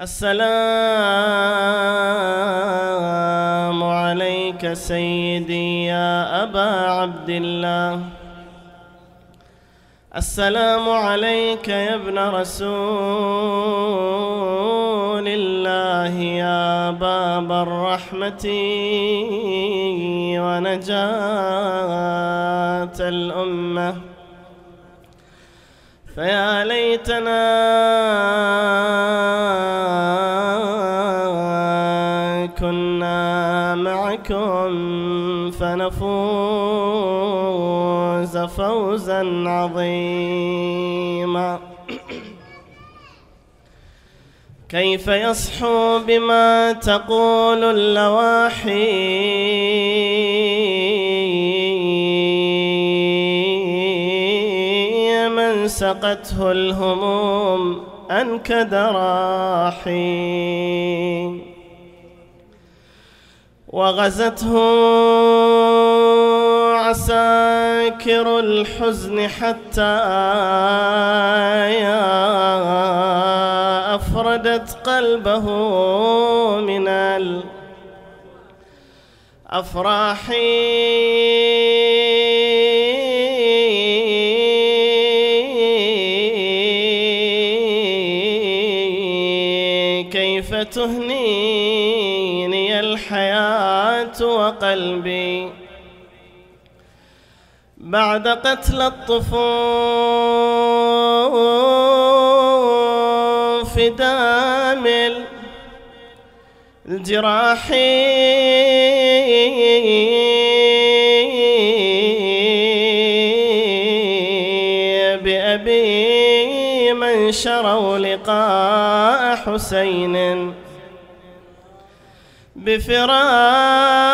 السلام عليك سيدي يا أبا عبد الله. السلام عليك يا ابن رسول الله يا باب الرحمة ونجاة الأمة. فيا ليتنا معكم فنفوز فوزا عظيما. كيف يصحو بما تقول اللواحي؟ من سقته الهموم أنكد راحي وغزته عساكر الحزن حتى أفردت قلبه من الأفراح وقلبي. بعد قتل الطفوف دام الجراح بأبي من شروا لقاء حسين. بفراق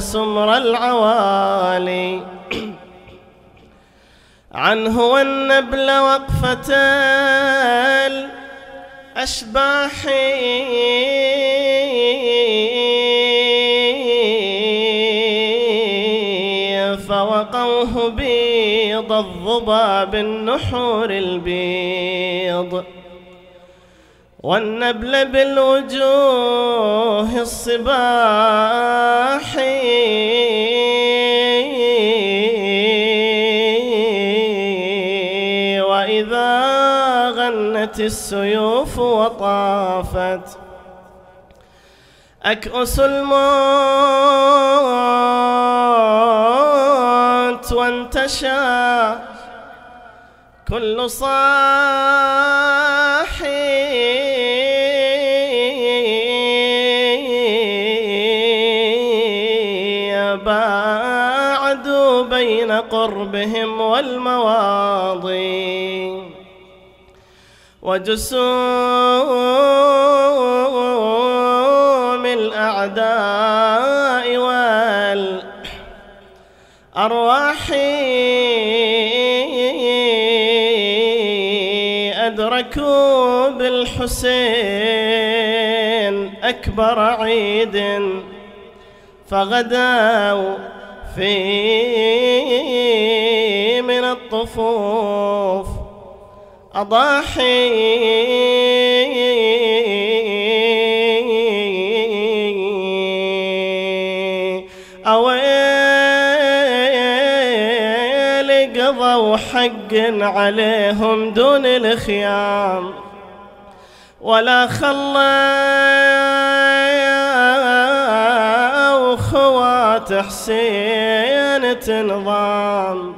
سمر العوالي. عنه والنبل وقفة الأشباح فوقوه بيض الظبا بالنحور البيض. والنبل بالوجوه الصباح وإذا غنت السيوف وطافت أكأس الموت وانتشى كل صاحي قربهم والمواضي. وجسوم الأعداء والأرواح أدركوا بالحسين أكبر عيد فغدوا في من الطفوف أضاحي أويل قضوا حق عليهم دون الخيام ولا خلوا حسين تنظام.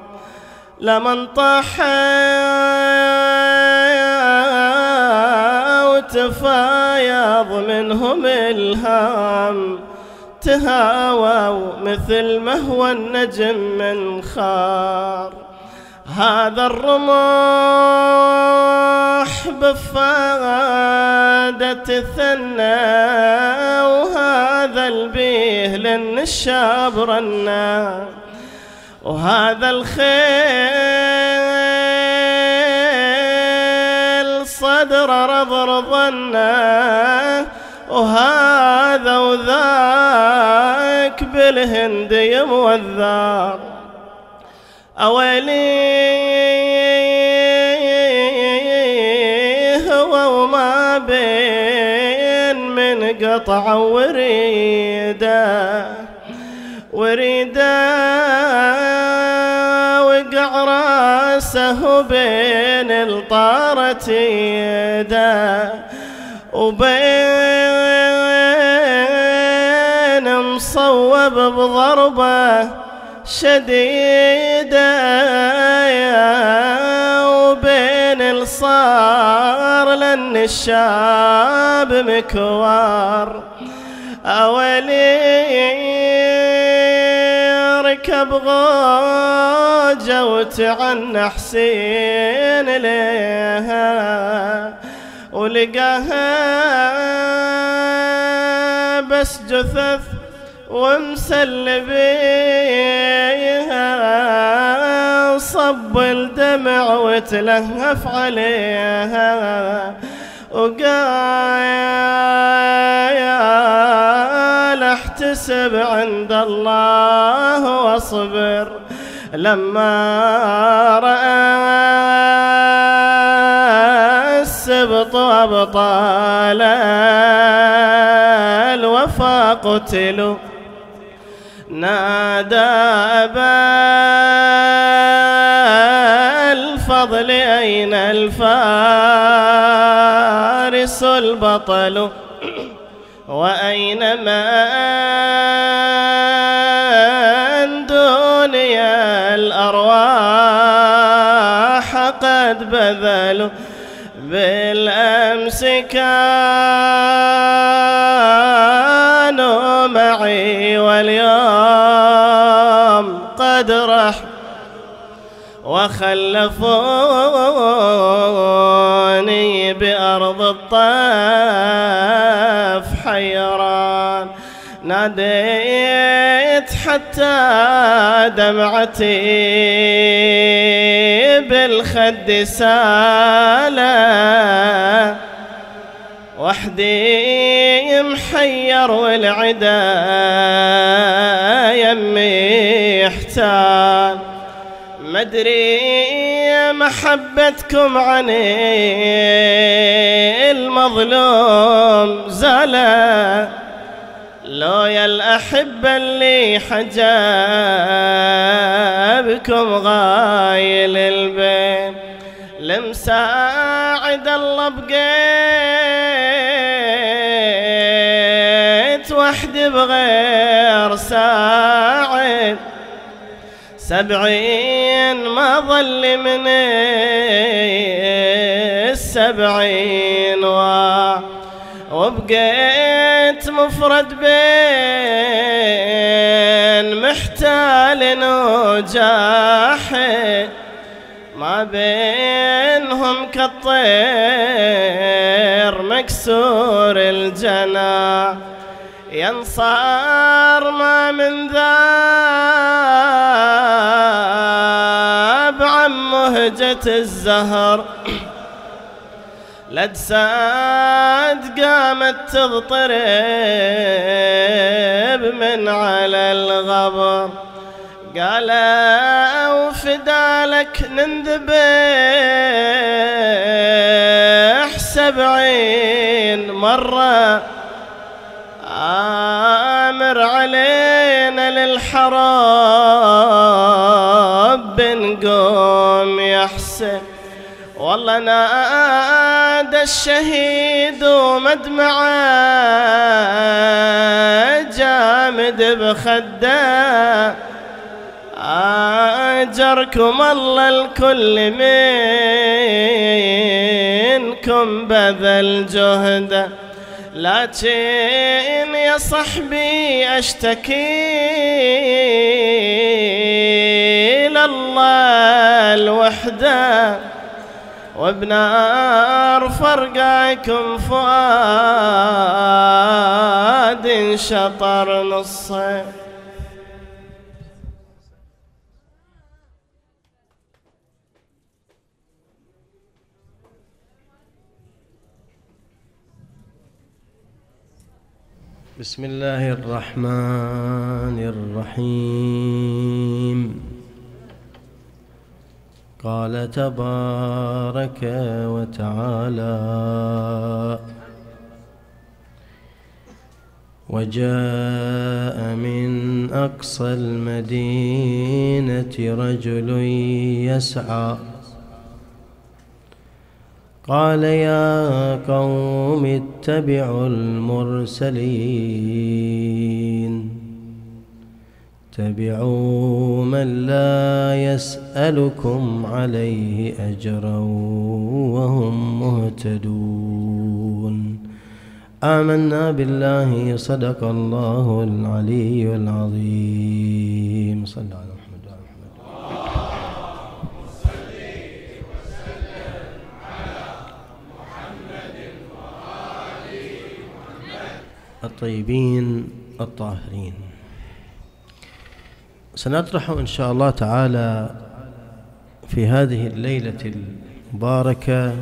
لمن طاح وتفايض منهم الهام تهاووا مثل ما هو النجم من خار. هذا الرمح بفادة الثنى وهذا البيه للنشاب رنا وهذا الخيل صار الصدر رضر ظنه وهذا وذاك بالهند يموذر أولي قطع وريده وريده وقع رأسه بين الطارة يده وبين مصوب بضربة شديدة. الصار لأن الشاب مكوار. أولي ركب غوجة وتعنى حسين ليها ولقاها بس جثث ومسل صب الدمع وتلهف عليها. وقال احتسب عند الله واصبر. لما رأى السبط أبطال الوفا قتلوا. نادى أبا البطل وأين من دنيا الأرواح قد بذلوا بالأمس كانوا معي واليوم قد رح وخلفوني بأرض الطاف حيران. ناديت حتى دمعتي بالخد سالة. وحدي محير والعدا يمي احتال مدري محبتكم عن المظلوم زالا. لو يا الأحبة اللي حجابكم غايل البين لمساعد الله بقيت وحدي بغير ساعد. سبعين ما ظل من السبعين. و وبقيت مفرد بين محتال وجاحد ما بينهم كالطير مكسور الجناح. ينصار ما من ذاب عن مهجة الزهر. لجساد قامت تضطرب من على الغبر. قال وفدالك ننذبح سبعين مرة. آمر علينا للحراب بنقوم يحسن. والله نادى الشهيد ومدمعه جامد بخده. أجركم الله الكل منكم بذل جهده. لكن يا صحبي أشتكي لله الوحدة. وبنار فرقاكم فؤاد شطر نصين بسم الله الرحمن الرحيم. قال تبارك وتعالى وجاء من أقصى المدينة رجل يسعى قال يا قوم اتبعوا المرسلين. اتبعوا من لا يسألكم عليه أجرا وهم مهتدون. آمنا بالله صدق الله العلي العظيم. صلى الله عليه الطيبين الطاهرين. سنطرح إن شاء الله تعالى في هذه الليلة المباركة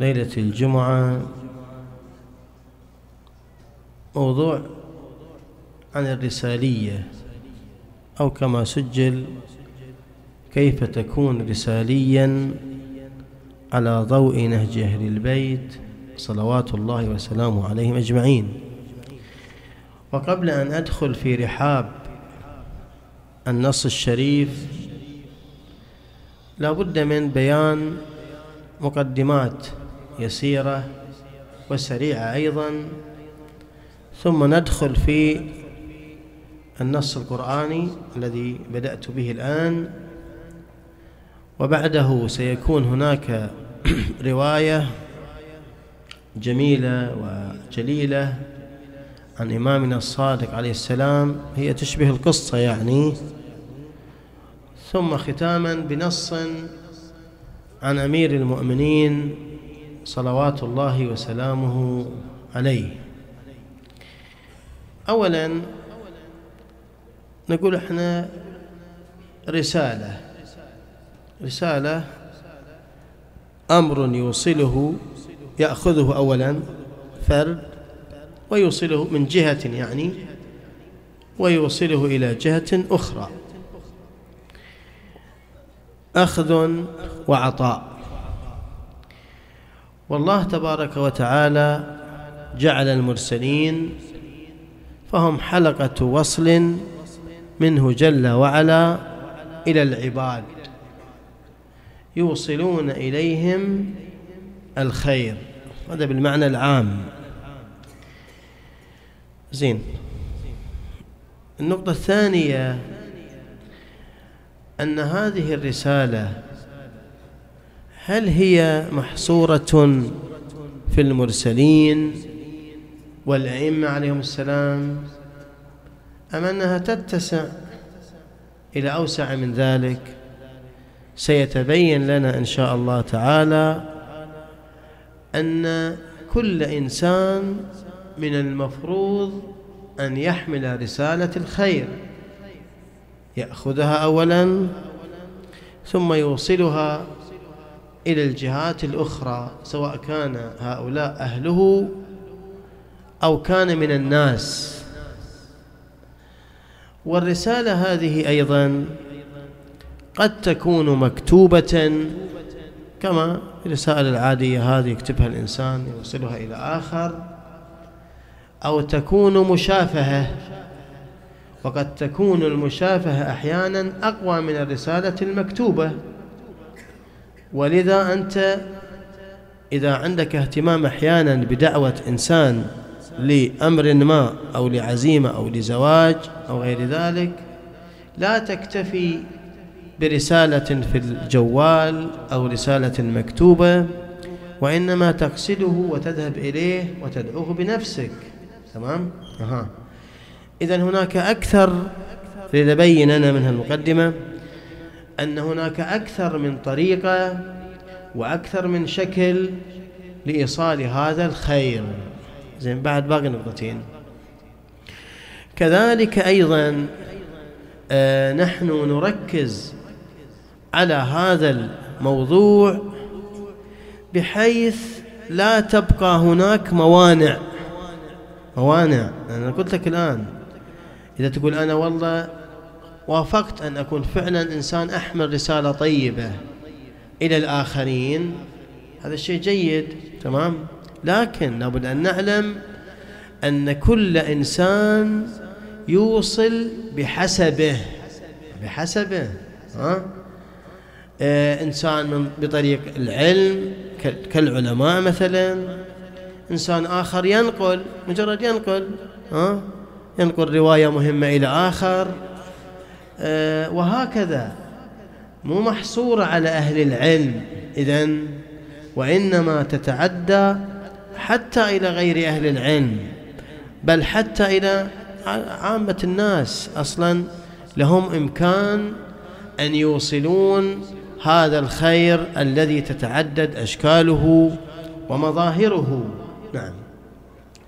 ليلة الجمعة موضوع عن الرسالية أو كما سجل كيف تكون رساليا على ضوء نهج أهل البيت صلوات الله وسلامه عليهم أجمعين. وقبل أن أدخل في رحاب النص الشريف لا بد من بيان مقدمات يسيرة وسريعة أيضا ثم ندخل في النص القرآني الذي بدأت به الآن. وبعده سيكون هناك رواية جميلة وجليلة عن إمامنا الصادق عليه السلام. هي تشبه القصة يعني. ثم ختاما بنص عن أمير المؤمنين صلوات الله وسلامه عليه. أولا نقول إحنا رسالة. رسالة أمر يوصله يأخذه أولا فرد ويوصله من جهة يعني ويوصله إلى جهة أخرى. أخذ وعطاء. والله تبارك وتعالى جعل المرسلين فهم حلقة وصل منه جل وعلا إلى العباد يوصلون إليهم الخير. هذا بالمعنى العام. زين. النقطة الثانية أن هذه الرسالة هل هي محصورة في المرسلين والأئمة عليهم السلام أم أنها تتسع إلى أوسع من ذلك؟ سيتبين لنا إن شاء الله تعالى أن كل إنسان من المفروض أن يحمل رسالة الخير يأخذها أولا ثم يوصلها إلى الجهات الأخرى سواء كان هؤلاء أهله أو كان من الناس. والرسالة هذه أيضا قد تكون مكتوبة كما الرسائل العادية هذه يكتبها الإنسان يوصلها إلى آخر. أو تكون مشافهة. وقد تكون المشافهة أحيانا أقوى من الرسالة المكتوبة. ولذا أنت إذا عندك اهتمام أحيانا بدعوة إنسان لأمر ما أو لعزيمة أو لزواج أو غير ذلك لا تكتفي برسالة في الجوال أو رسالة مكتوبة وإنما تقصده وتذهب إليه وتدعوه بنفسك. تمام؟ أها. إذا هناك أكثر لنبين أنا من المقدمة أن هناك أكثر من طريقة وأكثر من شكل لإيصال هذا الخير. زين بعد باقي نقطتين. كذلك أيضا آه نحن نركز على هذا الموضوع بحيث لا تبقى هناك موانع. موانع. أنا قلت لك الآن. إذا تقول أنا والله وافقت أن أكون فعلا إنسان أحمل رسالة طيبة إلى الآخرين هذا الشيء جيد تمام؟ لكن لابد أن نعلم أن كل إنسان يوصل بحسبه. بحسبه ها؟ إنسان من بطريق العلم كالعلماء مثلا. إنسان آخر ينقل مجرد ينقل ها؟ ينقل رواية مهمة إلى آخر. آه وهكذا. مو محصورة على أهل العلم إذا وإنما تتعدى حتى إلى غير أهل العلم بل حتى إلى عامة الناس. أصلا لهم إمكان أن يوصلون هذا الخير الذي تتعدد أشكاله ومظاهره. نعم.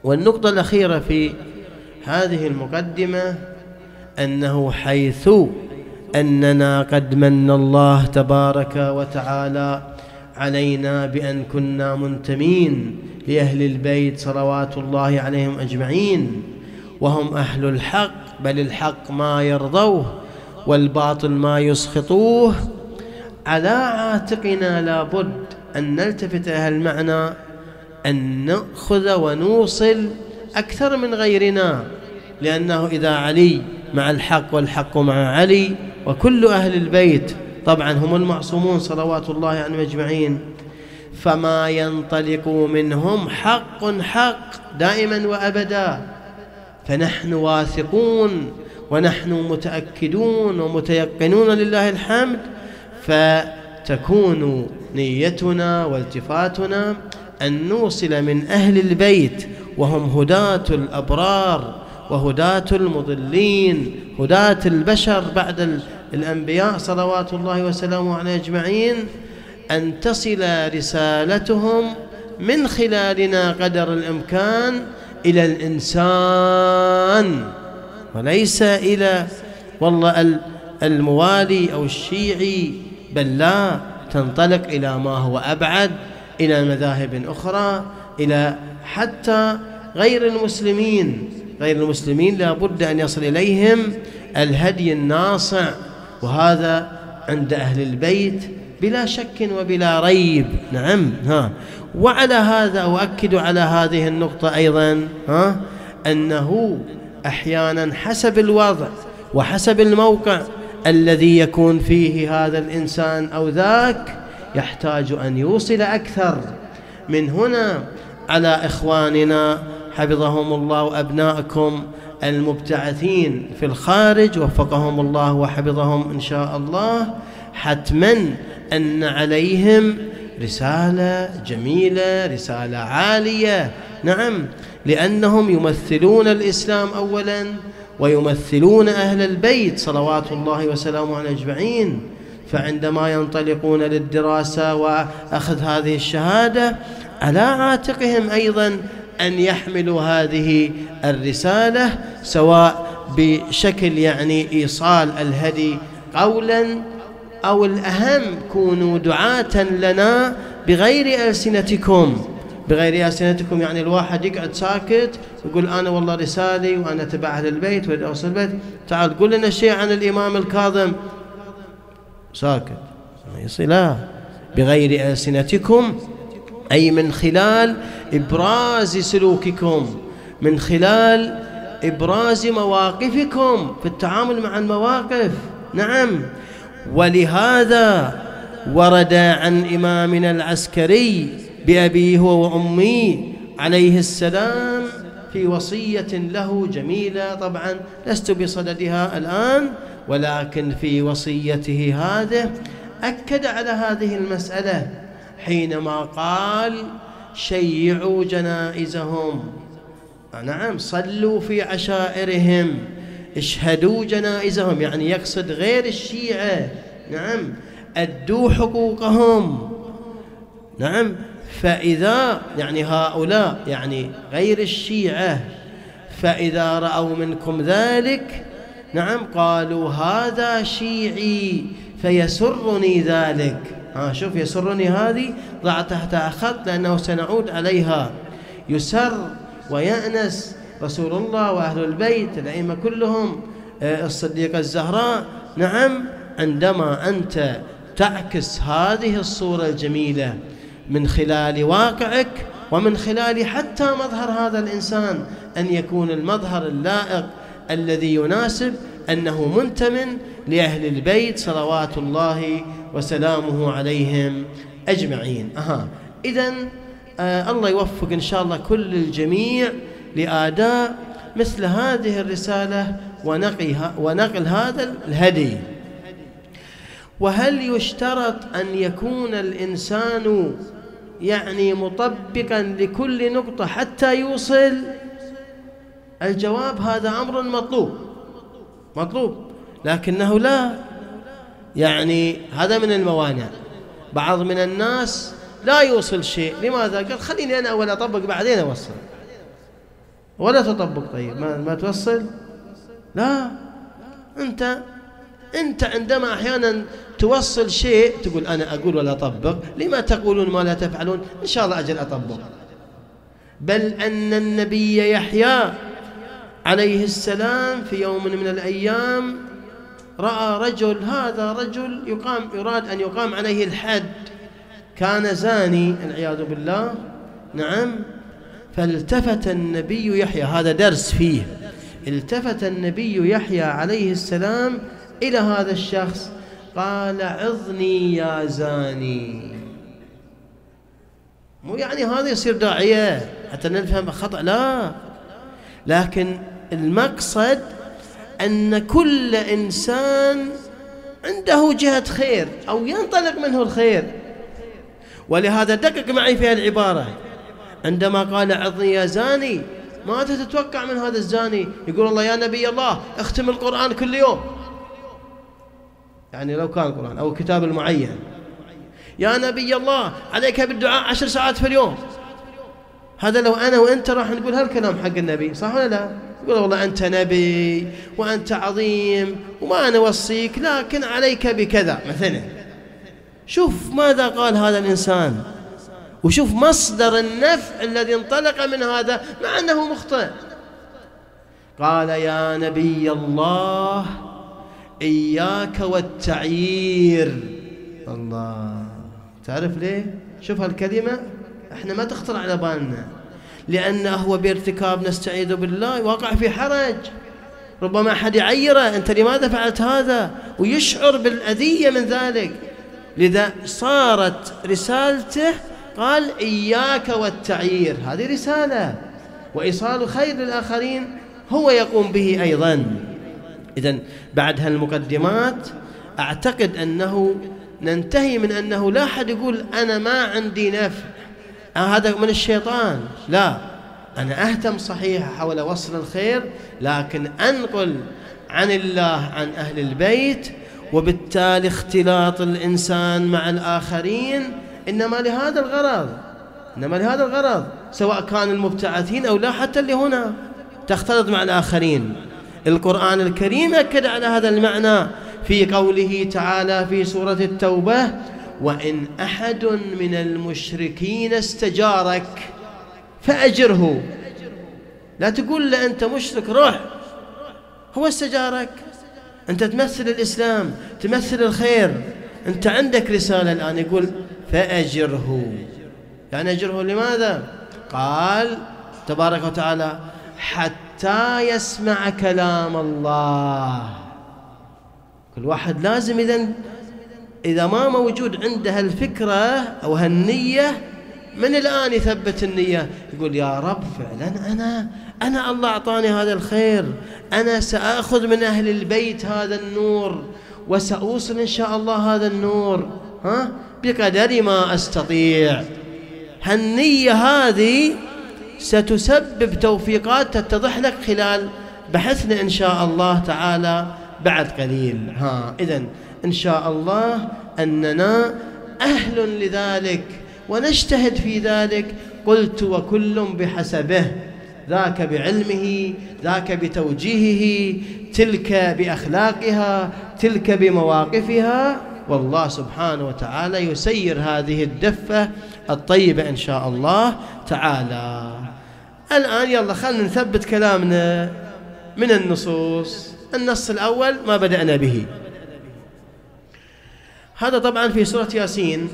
والنقطة الأخيرة في هذه المقدمة أنه حيث أننا قد من الله تبارك وتعالى علينا بأن كنا منتمين لأهل البيت صلوات الله عليهم أجمعين وهم أهل الحق بل الحق ما يرضوه والباطل ما يسخطوه على عاتقنا لابد أن نلتفت إلى المعنى أن نأخذ ونوصل أكثر من غيرنا لأنه إذا علي مع الحق والحق مع علي وكل أهل البيت طبعا هم المعصومون صلوات الله عنهم أجمعين. فما ينطلق منهم حق حق دائما وأبدا. فنحن واثقون ونحن متأكدون ومتيقنون لله الحمد فتكون نيتنا والتفاتنا أن نوصل من أهل البيت وهم هداة الأبرار وهداة المضلين هداة البشر بعد الأنبياء صلوات الله وسلامه عليه أجمعين أن تصل رسالتهم من خلالنا قدر الإمكان إلى الإنسان وليس إلى والله الموالي أو الشيعي بل لا تنطلق إلى ما هو أبعد إلى مذاهب أخرى إلى حتى غير المسلمين. غير المسلمين لا بد أن يصل إليهم الهدي الناصع وهذا عند أهل البيت بلا شك وبلا ريب. نعم ها. وعلى هذا أؤكد على هذه النقطة أيضا ها أنه أحيانا حسب الوضع وحسب الموقع الذي يكون فيه هذا الإنسان أو ذاك يحتاج أن يوصل أكثر. من هنا على إخواننا حفظهم الله وأبنائكم المبتعثين في الخارج وفقهم الله وحفظهم إن شاء الله حتما أن عليهم رسالة جميلة رسالة عالية. نعم لأنهم يمثلون الإسلام أولا ويمثلون أهل البيت صلوات الله وسلامه على أجمعين. فعندما ينطلقون للدراسة وأخذ هذه الشهادة على عاتقهم أيضا أن يحملوا هذه الرسالة سواء بشكل يعني إيصال الهدي قولا أو الأهم كونوا دعاة لنا بغير ألسنتكم. بغير ألسنتكم يعني الواحد يقعد ساكت يقول أنا والله رسالي وأنا تبع أهل البيت وأنا أوصل البيت. تعال قل لنا شيء عن الإمام الكاظم. ساكت. لا. بغير ألسنتكم أي من خلال إبراز سلوككم من خلال إبراز مواقفكم في التعامل مع المواقف. نعم. ولهذا ورد عن إمامنا العسكري بأبيه وأمي عليه السلام في وصية له جميلة طبعا لست بصددها الآن ولكن في وصيته هذه أكد على هذه المسألة حينما قال شيعوا جنائزهم. نعم صلوا في عشائرهم اشهدوا جنائزهم يعني يقصد غير الشيعة. نعم أدوا حقوقهم. نعم فإذا يعني هؤلاء يعني غير الشيعة فإذا رأوا منكم ذلك نعم قالوا هذا شيعي فيسرني ذلك. ها شوف يسرني هذه ضع تحتها خط لأنه سنعود عليها. يسر ويأنس رسول الله وأهل البيت الأئمة كلهم آه، الصديقة الزهراء. نعم عندما أنت تعكس هذه الصورة الجميلة من خلال واقعك ومن خلال حتى مظهر هذا الإنسان أن يكون المظهر اللائق الذي يناسب أنه منتمن لأهل البيت صلوات الله وسلامه عليهم أجمعين. أها. إذا آه الله يوفق إن شاء الله كل الجميع لآداء مثل هذه الرسالة ونقلها ونقل هذا الهدي. وهل يشترط أن يكون الإنسان يعني مطبقا لكل نقطة حتى يوصل الجواب هذا أمر مطلوب. مطلوب. لكنه لا. يعني هذا من الموانع. بعض من الناس لا يوصل شيء. لماذا؟ قال خليني أنا أول أطبق بعدين أوصل. ولا تطبق. طيب ما, ما توصل؟ لا. أنت أنت عندما أحيانا توصل شيء تقول أنا أقول ولا أطبق. لما تقولون ما لا تفعلون إن شاء الله أجل أطبق. بل أن النبي يحيى عليه السلام في يوم من الأيام رأى رجل هذا رجل يقام يراد أن يقام عليه الحد. كان زاني العياذ بالله. نعم. فالتفت النبي يحيى هذا درس فيه. التفت النبي يحيى عليه السلام إلى هذا الشخص. قال عظني يا زاني. مو يعني هذا يصير داعية حتى نفهم خطأ لا. لكن المقصد أن كل إنسان عنده جهة خير أو ينطلق منه الخير. ولهذا دقق معي في العبارة. عندما قال عظني يا زاني ماذا تتوقع من هذا الزاني؟ يقول الله يا نبي الله اختم القرآن كل يوم. يعني لو كان القرآن أو الكتاب المعين يا نبي الله عليك بالدعاء عشر ساعات في اليوم. هذا لو أنا وأنت راح نقول هالكلام حق النبي صح ولا لا؟ يقول والله أنت نبي وأنت عظيم وما أنا أوصيك لكن عليك بكذا مثلا. شوف ماذا قال هذا الإنسان. وشوف مصدر النفع الذي انطلق من هذا مع أنه مخطئ. قال يا نبي الله إياك والتعيير. الله. تعرف ليه؟ شوف هالكلمة. إحنا ما تخطر على بالنا. لأنه هو بارتكاب نستعيذ بالله. واقع في حرج. ربما أحد يعيره. أنت لماذا فعلت هذا؟ ويشعر بالأذية من ذلك. لذا صارت رسالته قال إياك والتعيير. هذه رسالة. وإيصال خير للآخرين هو يقوم به أيضا. إذا بعد هالمقدمات أعتقد أنه ننتهي من أنه لا أحد يقول أنا ما عندي نفع. هذا من الشيطان. لا أنا أهتم صحيح أحاول أوصل الخير لكن أنقل عن الله عن أهل البيت وبالتالي اختلاط الإنسان مع الآخرين إنما لهذا الغرض. إنما لهذا الغرض سواء كان المبتعثين أو لا حتى اللي هنا تختلط مع الآخرين. القرآن الكريم أكد على هذا المعنى في قوله تعالى في سورة التوبة وإن أحد من المشركين استجارك فأجره. لا تقول له أنت مشرك روح. هو استجارك. أنت تمثل الإسلام تمثل الخير. أنت عندك رسالة الآن يقول فأجره. يعني أجره لماذا؟ قال تبارك وتعالى حتى يسمع كلام الله. كل واحد لازم إذا إذا ما موجود عنده الفكرة أو هالنية من الآن يثبت النية؟ يقول يا رب فعلا أنا أنا الله أعطاني هذا الخير. أنا سأخذ من أهل البيت هذا النور وسأوصل إن شاء الله هذا النور. ها؟ بقدر ما أستطيع. هالنية هذه ستسبب توفيقات تتضح لك خلال بحثنا إن شاء الله تعالى بعد قليل. ها إذن إن شاء الله أننا أهل لذلك ونجتهد في ذلك. قلت وكل بحسبه ذاك بعلمه ذاك بتوجيهه تلك بأخلاقها تلك بمواقفها. والله سبحانه وتعالى يسير هذه الدفة الطيبة إن شاء الله تعالى. الآن يلا خلنا نثبت كلامنا من النصوص. النص الأول ما بدأنا به. هذا طبعا في سورة ياسين.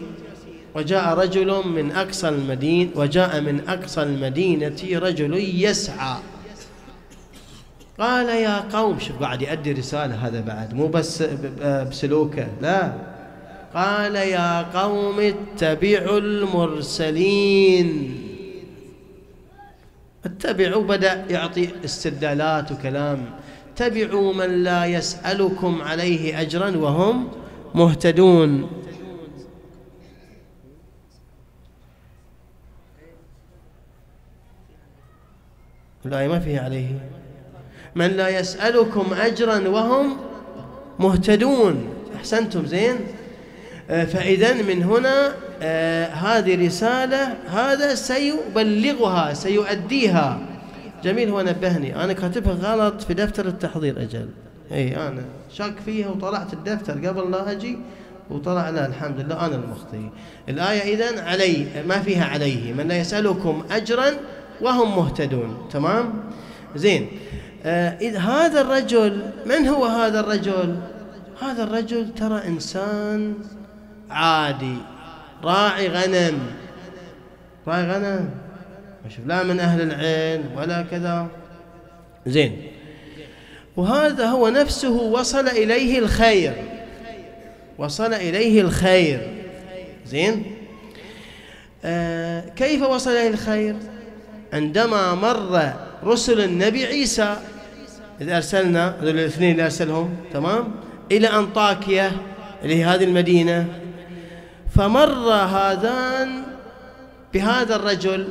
وجاء رجل من أقصى المدينة وجاء من أقصى المدينة رجل يسعى. قال يا قوم شوف قاعد يؤدي رسالة هذا بعد. مو بس بسلوكه لا. قال يا قوم اتبعوا المرسلين. اتبعوا بدأ يعطي استدلالات وكلام. اتبعوا من لا يسألكم عليه أجرا وهم مهتدون. الآية ما فيها عليه. من لا يسألكم أجرا وهم مهتدون. أحسنتم زين؟ فإذا من هنا آه، هذه رسالة هذا سيبلغها سيؤديها. جميل هو نبهني. أنا كاتبها غلط في دفتر التحضير أجل. أي أنا شاك فيها وطلعت الدفتر قبل لا أجي وطلع لا الحمد لله أنا المخطئ. الآية إذن علي ما فيها عليه. من لا يسألكم أجرا وهم مهتدون. تمام؟ زين. آه إذ هذا الرجل من هو هذا الرجل؟ هذا الرجل ترى إنسان عادي. راعي غنم. راعي غنم. شوف لا من أهل العلم ولا كذا. زين. وهذا هو نفسه وصل إليه الخير. وصل إليه الخير. زين. آه كيف وصل إليه الخير؟ عندما مر رسل النبي عيسى إذ أرسلنا هذول الاثنين اللي أرسلهم تمام؟ إلى أنطاكيا اللي هي هذه المدينة. فمر هذان بهذا الرجل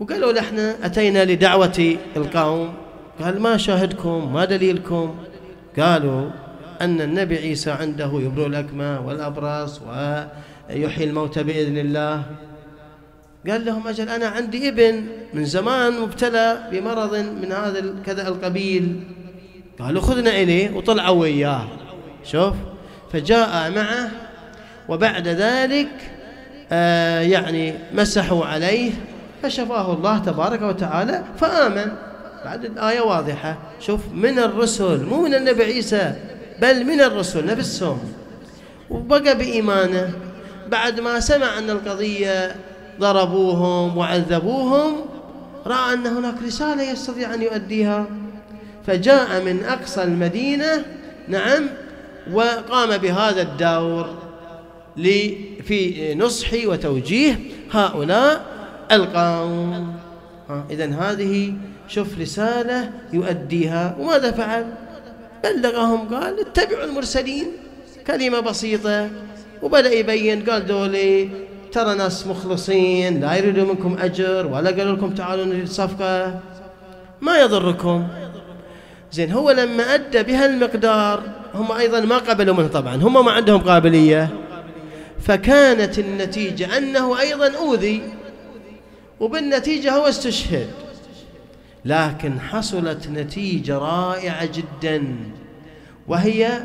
وقالوا له إحنا أتينا لدعوة القوم. قال ما شاهدكم؟ ما دليلكم؟ قالوا أن النبي عيسى عنده يبرئ الأكمى والأبرص ويحيي الموتى بإذن الله. قال لهم أجل أنا عندي ابن من زمان مبتلى بمرض من هذا كذا القبيل. قالوا خذنا إليه وطلعوا وياه. شوف؟ فجاء معه وبعد ذلك آه يعني مسحوا عليه فشفاه الله تبارك وتعالى فآمن. بعد الآية واضحة. شوف من الرسل مو من النبي عيسى بل من الرسل نفسهم. وبقى بإيمانه. بعد ما سمع أن القضية ضربوهم وعذبوهم رأى أن هناك رسالة يستطيع أن يؤديها. فجاء من أقصى المدينة نعم وقام بهذا الدور. في نصح وتوجيه هؤلاء القوم. إذا هذه شوف رسالة يؤديها. وماذا فعل؟ بلغهم قال اتبعوا المرسلين. كلمة بسيطة. وبدأ يبين قال دولي ترى ناس مخلصين لا يريدون منكم أجر ولا قالوا لكم تعالوا نريد صفقة. ما يضركم. زين هو لما أدى بها المقدار هم أيضا ما قبلوا منه طبعا. هم ما عندهم قابلية. فكانت النتيجة أنه أيضا أوذي وبالنتيجة هو استشهد. لكن حصلت نتيجة رائعة جدا وهي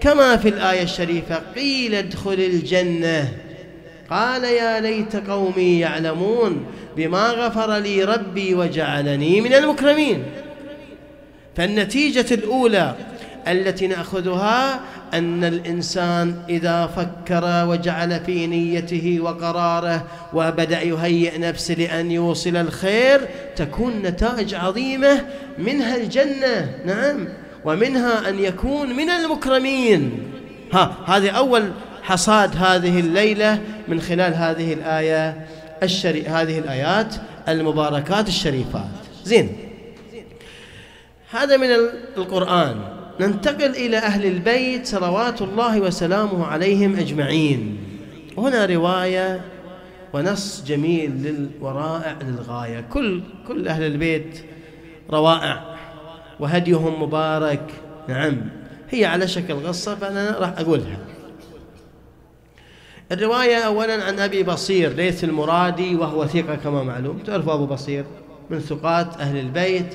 كما في الآية الشريفة قيل ادخل الجنة. قال يا ليت قومي يعلمون بما غفر لي ربي وجعلني من المكرمين. فالنتيجة الأولى التي نأخذها أن الإنسان إذا فكر وجعل في نيته وقراره وبدأ يهيئ نفسه لأن يوصل الخير تكون نتائج عظيمة. منها الجنة نعم. ومنها أن يكون من المكرمين. ها هذه أول حصاد هذه الليلة من خلال هذه الآية الشري... هذه الآيات المباركات الشريفات. زين. هذا من القرآن. ننتقل إلى أهل البيت صلوات الله وسلامه عليهم أجمعين. هنا رواية ونص جميل للورائع للغاية. كل كل أهل البيت روائع وهديهم مبارك. نعم هي على شكل قصة فأنا راح أقولها. الرواية أولا عن أبي بصير ليث المرادي وهو ثقة كما معلوم. تعرفوا أبو بصير من ثقات أهل البيت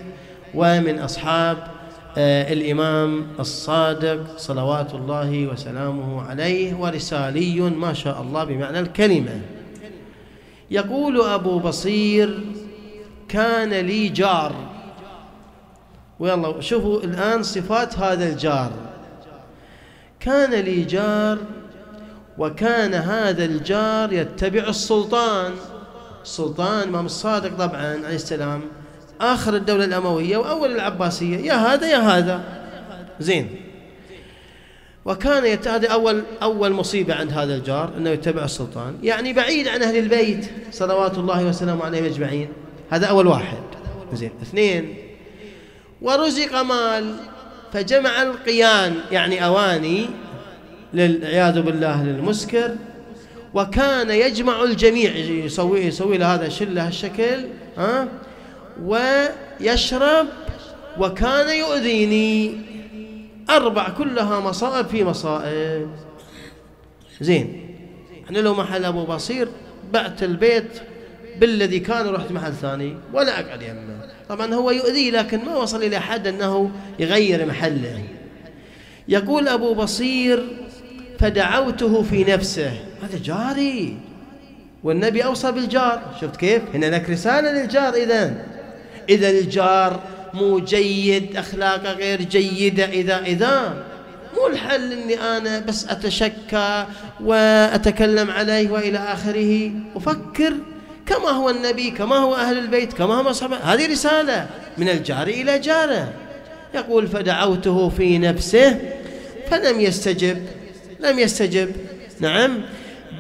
ومن أصحاب الإمام الصادق صلوات الله وسلامه عليه ورسالي ما شاء الله بمعنى الكلمة. يقول أبو بصير كان لي جار. ويلا شوفوا الآن صفات هذا الجار. كان لي جار وكان هذا الجار يتبع السلطان. السلطان إمام الصادق طبعا عليه السلام. آخر الدولة الأموية وأول العباسية. يا هذا يا هذا. زين. وكان هذه أول أول مصيبة عند هذا الجار أنه يتبع السلطان. يعني بعيد عن أهل البيت صلوات الله وسلامه عليهم أجمعين. هذا أول واحد. زين. اثنين. ورزق مال فجمع القيان يعني أواني للعياذ بالله للمسكر. وكان يجمع الجميع يسوي يسوي له هذا شلة هالشكل ها؟ ويشرب وكان يؤذيني. أربع كلها مصائب في مصائب. زين إحنا لو محل أبو بصير بعت البيت بالذي كان رحت محل ثاني ولا أقعد يمه. طبعا هو يؤذي لكن ما وصل إلى حد أنه يغير محله. يقول أبو بصير فدعوته في نفسه. هذا جاري والنبي أوصى بالجار. شفت كيف؟ هنا لك رسالة للجار إذا إذا الجار مو جيد أخلاقه غير جيدة إذا إذا مو الحل أني أنا بس أتشكى وأتكلم عليه وإلى آخره. أفكر كما هو النبي كما هو أهل البيت كما هم أصحابه. هذه رسالة من الجار إلى جاره. يقول فدعوته في نفسه فلم يستجب. لم يستجب. نعم.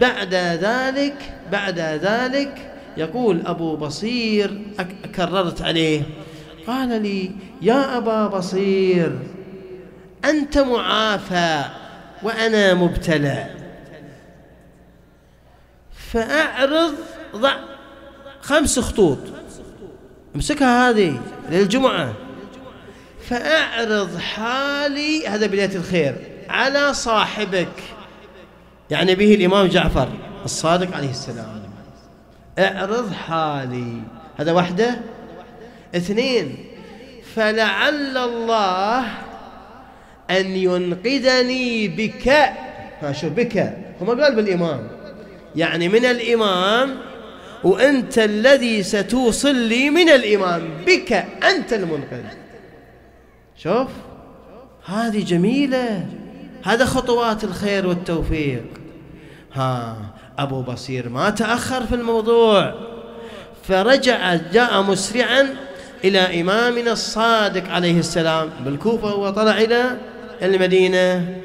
بعد ذلك بعد ذلك يقول أبو بصير كررت عليه قال لي يا أبا بصير أنت معافى وأنا مبتلى. فأعرض ضع خمس خطوط امسكها هذه للجمعة. فأعرض حالي هذا بداية الخير على صاحبك. يعني به الإمام جعفر الصادق عليه السلام. اعرض حالي. هذا وحده؟ اثنين. فلعل الله أن ينقذني بك. ها شوف بك؟ هو ما قال بالإمام يعني من الإمام وأنت الذي ستوصل لي من الإمام بك أنت المنقذ. شوف. هذه جميلة. هذا خطوات الخير والتوفيق. ها. أبو بصير ما تأخر في الموضوع. فرجع جاء مسرعا إلى إمامنا الصادق عليه السلام بالكوفة وطلع إلى المدينة.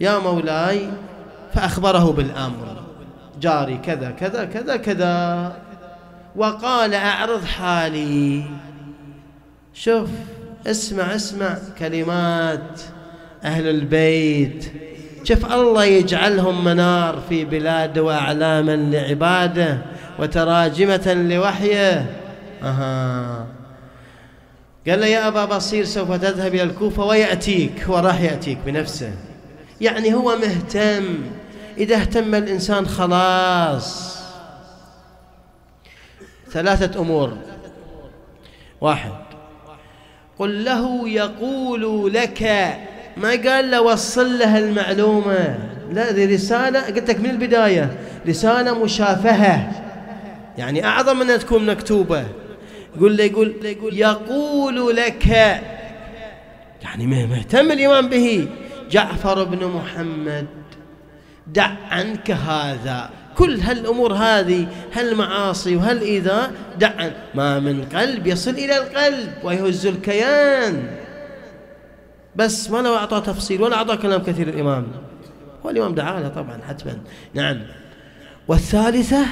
يا مولاي فأخبره بالأمر. جاري كذا كذا كذا كذا. وقال أعرض حالي. شوف اسمع اسمع كلمات أهل البيت. شوف الله يجعلهم منار في بلاده وأعلاما لعباده وتراجمة لوحيه. أها. قال له يا أبا بصير سوف تذهب إلى الكوفة ويأتيك هو راح يأتيك بنفسه. يعني هو مهتم. إذا اهتم الإنسان خلاص. ثلاثة أمور. واحد. قل له يقول لك ما قال له وصل له المعلومة. لا هذه رسالة قلت لك من البداية رسالة مشافهة. يعني أعظم من أن تكون مكتوبة. يقول له يقول يقول لك يعني مهتم الإمام به. جعفر بن محمد دع عنك هذا. كل هالأمور هذه هالمعاصي وهالإيذاء دع عن ما من قلب يصل إلى القلب ويهز الكيان. بس ما لو أعطى تفصيل ولا أعطى كلام كثير الإمام هو الإمام دعا له طبعا حتما. نعم. والثالثة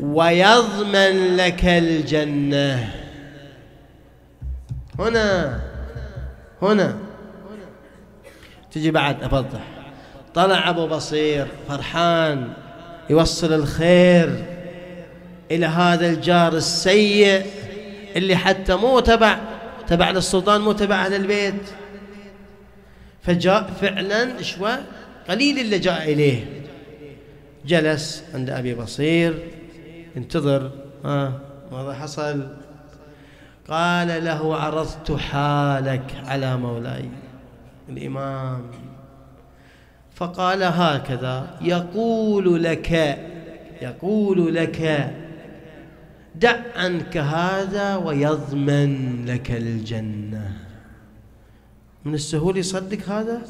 ويضمن لك الجنة. هنا هنا. تجي بعد أفضح. طلع أبو بصير فرحان يوصل الخير إلى هذا الجار السيء اللي حتى مو تبع تبع للسلطان مو تبع أهل البيت. فجاء فعلا شوى قليل اللي جاء إليه. جلس عند أبي بصير انتظر ها ماذا حصل؟ قال له عرضت حالك على مولاي الإمام. فقال هكذا يقول لك يقول لك دع عنك هذا ويضمن لك الجنة. من السهول يصدق هذا؟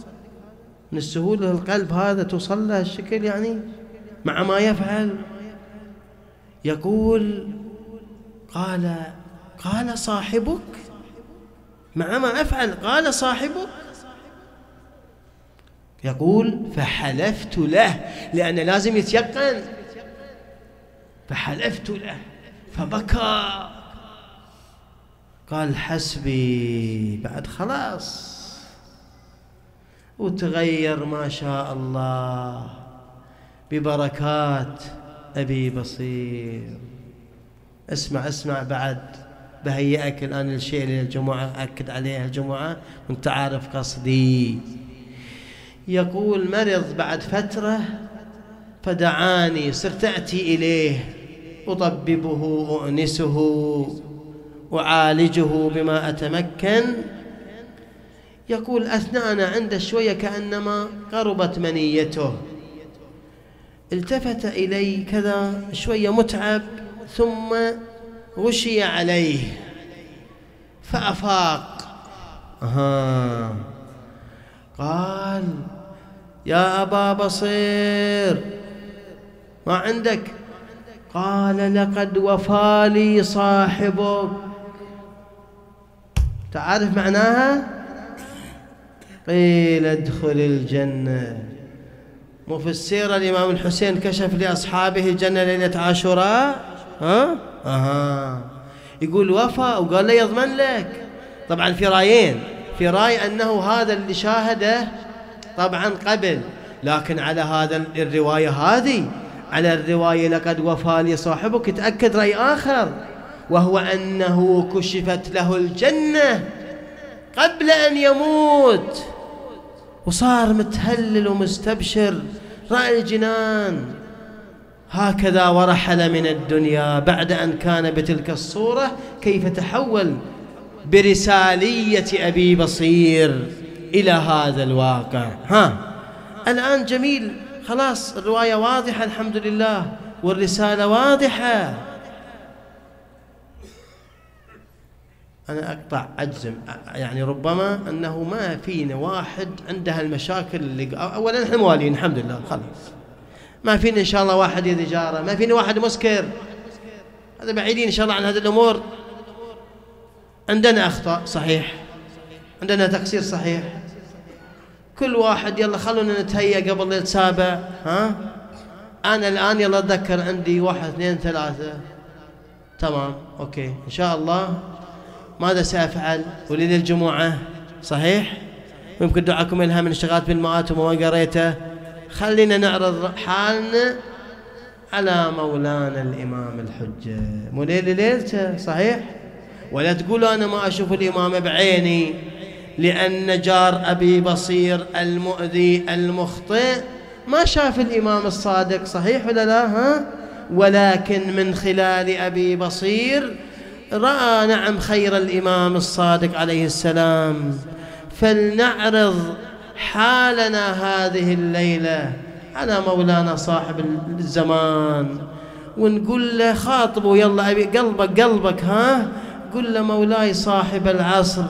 من السهول القلب هذا توصل له الشكل يعني مع ما يفعل؟ يقول قال قال صاحبك؟ مع ما أفعل قال صاحبك؟ يقول فحلفت له لأن لازم يتيقن. فحلفت له فبكى. قال حسبي بعد خلاص. وتغير ما شاء الله. ببركات أبي بصير. اسمع اسمع بعد. بهيئك الآن الشيء للجمعة أكد عليه الجمعة وانت عارف قصدي. يقول مرض بعد فترة فدعاني صرت أتي إليه أطببه أؤنسه أعالجه بما أتمكن. يقول أثناءنا عنده شوية كأنما قربت منيته. التفت إلي كذا شوية متعب ثم غشي عليه فأفاق. أها. قال يا أبا بصير ما عندك؟ قال لقد وفى لي صاحبك. تعرف معناها؟ قيل ادخل الجنة. مو في السيرة الإمام الحسين كشف لأصحابه الجنة ليلة عاشوراء؟ ها؟ أها. يقول وفى وقال له يضمن لك. طبعا في رأيين. في رأي أنه هذا اللي شاهده طبعا قبل. لكن على هذا الرواية هذه. على الرواية لقد وفى لي صاحبك. تأكد رأي آخر. وهو أنه كشفت له الجنة. قبل أن يموت. وصار متهلل ومستبشر. رأى الجنان. هكذا ورحل من الدنيا بعد أن كان بتلك الصورة كيف تحول برسالية أبي بصير إلى هذا الواقع. ها. الآن جميل. خلاص الرواية واضحة الحمد لله. والرسالة واضحة. أنا أقطع أجزم. يعني ربما أنه ما فينا واحد عنده المشاكل اللي أولا نحن موالين الحمد لله خلاص. ما فينا إن شاء الله واحد جاره ما فينا واحد مسكر. هذا بعيدين إن شاء الله عن هذه الأمور. عندنا أخطاء صحيح. عندنا تقصير صحيح. كل واحد يلا خلونا نتهيأ قبل نتسابع ها؟ أنا الآن يلا أتذكر عندي واحد اثنين ثلاثة. تمام أوكي. إن شاء الله ماذا سأفعل؟ وليل الجمعة. صحيح؟ ويمكن دعاكم إلها من اشتغلت بالمئات وما قريته. خلينا نعرض حالنا على مولانا الإمام الحجة. مو ليلة ليلته. صحيح؟ ولا تقولوا أنا ما أشوف الإمام بعيني لأن جار أبي بصير المؤذي المخطئ. ما شاف الإمام الصادق صحيح ولا لا؟ ها؟ ولكن من خلال أبي بصير رأى نعم خير الإمام الصادق عليه السلام. فلنعرض حالنا هذه الليلة على مولانا صاحب الزمان ونقول له خاطبه يلا أبي قلبك قلبك ها؟ قل له مولاي صاحب العصر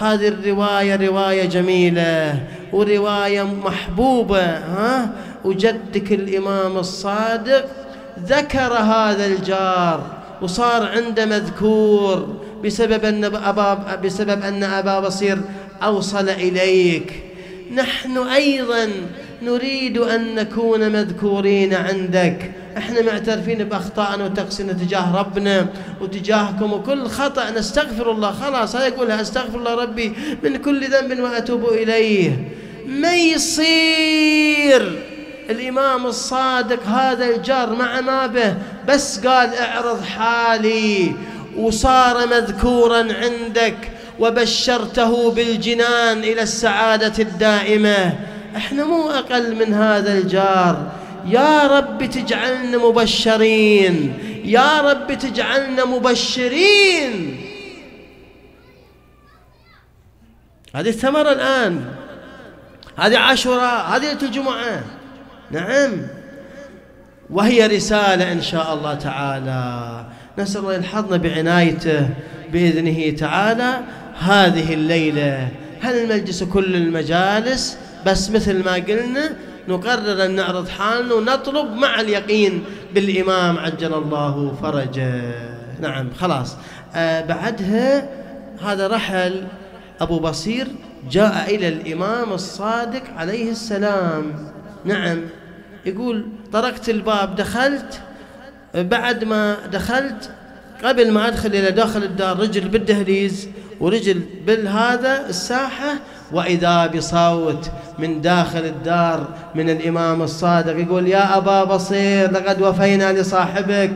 هذه الرواية رواية جميلة ورواية محبوبة ها؟ وجدك الإمام الصادق ذكر هذا الجار. وصار عنده مذكور بسبب أن أبا بسبب أن أبا بصير أوصل إليك. نحن أيضا نريد أن نكون مذكورين عندك. إحنا معترفين بأخطائنا وتقصيرنا تجاه ربنا وتجاهكم وكل خطأ نستغفر الله. خلاص هذا يقولها أستغفر الله ربي من كل ذنب وأتوب إليه. ما يصير؟ الإمام الصادق هذا الجار مع ما به بس قال اعرض حالي وصار مذكورا عندك وبشرته بالجنان إلى السعادة الدائمة. إحنا مو أقل من هذا الجار. يا رب تجعلنا مبشرين يا رب تجعلنا مبشرين. هذه الثمرة الآن هذه عاشوراء هذه الجمعة نعم. وهي رسالة إن شاء الله تعالى. نسأل الله يلحظنا بعنايته بإذنه تعالى. هذه الليلة هل المجلس كل المجالس؟ بس مثل ما قلنا نقرر أن نعرض حالنا ونطلب مع اليقين بالإمام عجل الله فرجه. نعم خلاص. آه بعدها هذا رحل أبو بصير جاء إلى الإمام الصادق عليه السلام. نعم. يقول طرقت الباب دخلت بعد ما دخلت قبل ما أدخل إلى داخل الدار رجل بالدهليز ورجل بالهذا الساحة وإذا بصوت من داخل الدار من الإمام الصادق يقول يا أبا بصير لقد وفينا لصاحبك.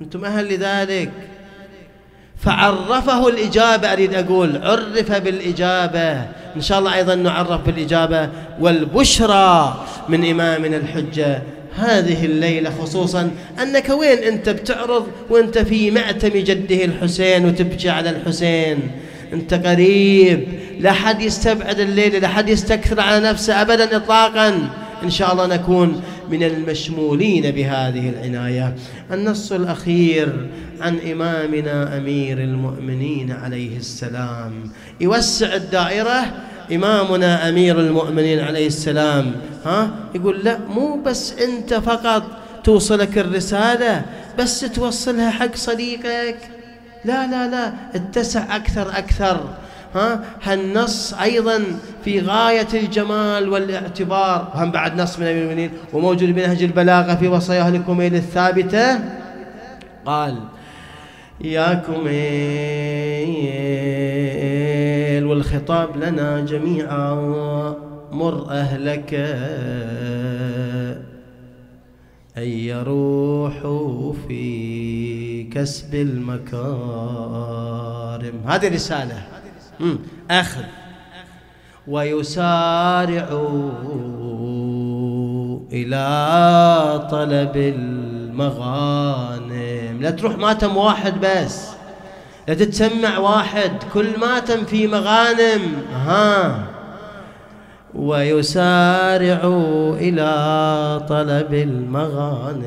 أنتم أهل لذلك. فعرفه الإجابة أريد أقول عرف بالإجابة. إن شاء الله أيضا نعرف بالإجابة. والبشرى من إمامنا الحجة هذه الليلة خصوصا أنك وين أنت بتعرض وأنت في مأتم جده الحسين وتبكي على الحسين؟ أنت قريب. لا حد يستبعد الليلة لا حد يستكثر على نفسه أبدا إطلاقا. إن شاء الله نكون من المشمولين بهذه العناية. النص الأخير عن إمامنا أمير المؤمنين عليه السلام. يوسع الدائرة إمامنا أمير المؤمنين عليه السلام. ها؟ يقول لا مو بس أنت فقط توصلك الرسالة بس توصلها حق صديقك. لا لا لا اتسع أكثر أكثر. ها؟ هالنص أيضا في غاية الجمال والاعتبار. وهم بعد نص من المؤمنين. وموجود بنهج البلاغة في وصاياه الكميل الثابتة. قال يا كميل والخطاب لنا جميعا. مر أهلك. أن يروحوا في كسب المكارم. هذه رسالة. أخذ ويسارعوا إلى طلب المغانم. لا تروح ماتم واحد بس. لا تتسمع واحد. كل ماتم في مغانم. ها ويسارع إلى طلب المغانم.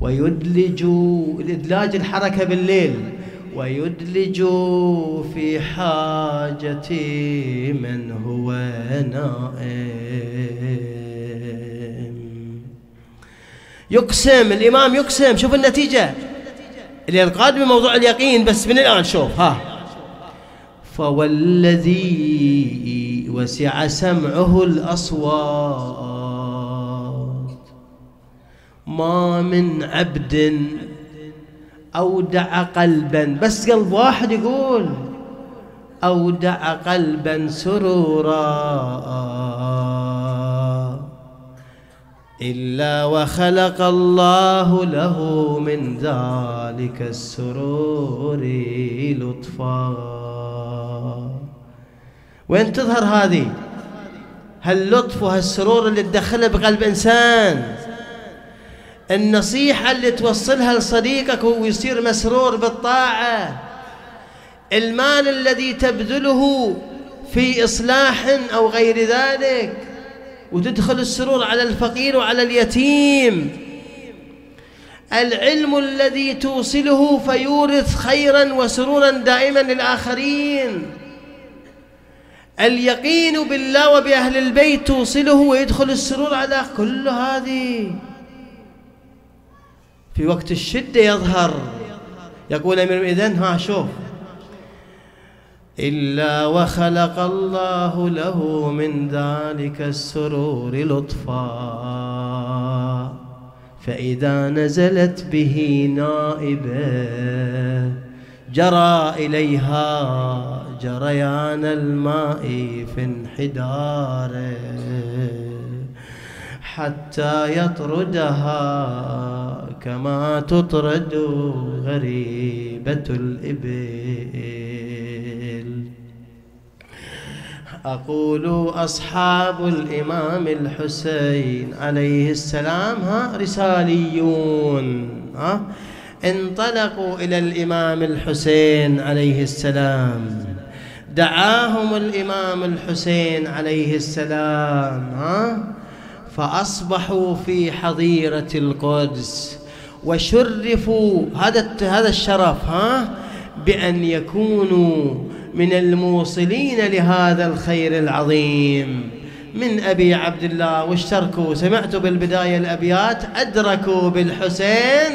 ويدلج الإدلاج الحركة بالليل. ويدلج في حاجة من هو نائم. يقسم الإمام يقسم. شوف النتيجة. اللي القادم بموضوع اليقين بس من الآن شوف ها. فوالذي وسع سمعه الأصوات. ما من عبد أودع قلبا. بس قلب واحد يقول أودع قلبا سرورا. إلا وخلق الله له من ذلك السرور لطفا. وين تظهر هذه؟ هاللطف وهالسرور اللي تدخله بقلب إنسان. النصيحة اللي توصلها لصديقك ويصير مسرور بالطاعة. المال الذي تبذله في إصلاح أو غير ذلك وتدخل السرور على الفقير وعلى اليتيم. العلم الذي توصله فيورث خيرا وسرورا دائما للآخرين. اليقين بالله وبأهل البيت توصله ويدخل السرور على كل هذه. في وقت الشدة يظهر. يقول أمير إذن ها شوف. إلا وخلق الله له من ذلك السرور لطفا. فإذا نزلت به نائبة جرى إليها جريان الماء في انحداره. حتى يطردها كما تطرد غريبة الإبل. أقول أصحاب الإمام الحسين عليه السلام ها رساليون ها انطلقوا إلى الإمام الحسين عليه السلام. دعاهم الإمام الحسين عليه السلام ها. فأصبحوا في حظيرة القدس وشرفوا هذا هذا الشرف ها؟ بأن يكونوا من الموصلين لهذا الخير العظيم. من أبي عبد الله واشتركوا سمعتوا بالبداية الأبيات أدركوا بالحسين.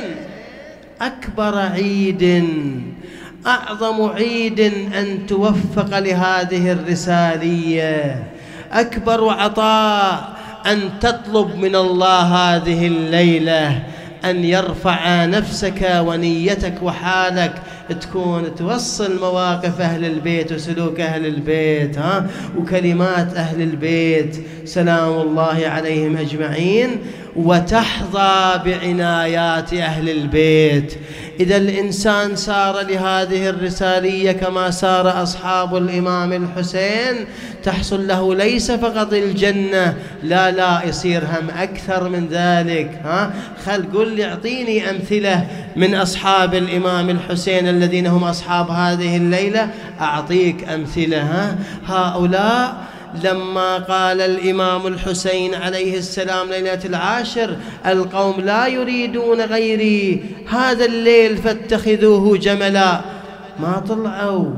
أكبر عيد أعظم عيد أن توفق لهذه الرسالية. أكبر عطاء أن تطلب من الله هذه الليلة أن يرفع نفسك ونيتك وحالك تكون توصل مواقف أهل البيت وسلوك أهل البيت ها؟ وكلمات أهل البيت. سلام الله عليهم أجمعين. وتحظى بعنايات أهل البيت. إذا الإنسان سار لهذه الرسالية كما سار أصحاب الإمام الحسين تحصل له ليس فقط الجنة لا لا يصير هم أكثر من ذلك ها؟ خل قل لي أعطيني أمثلة من أصحاب الإمام الحسين الذين هم أصحاب هذه الليلة أعطيك أمثلة ها؟ هؤلاء لما قال الإمام الحسين عليه السلام ليلة العاشر القوم لا يريدون غيري هذا الليل فاتخذوه جملا. ما طلعوا.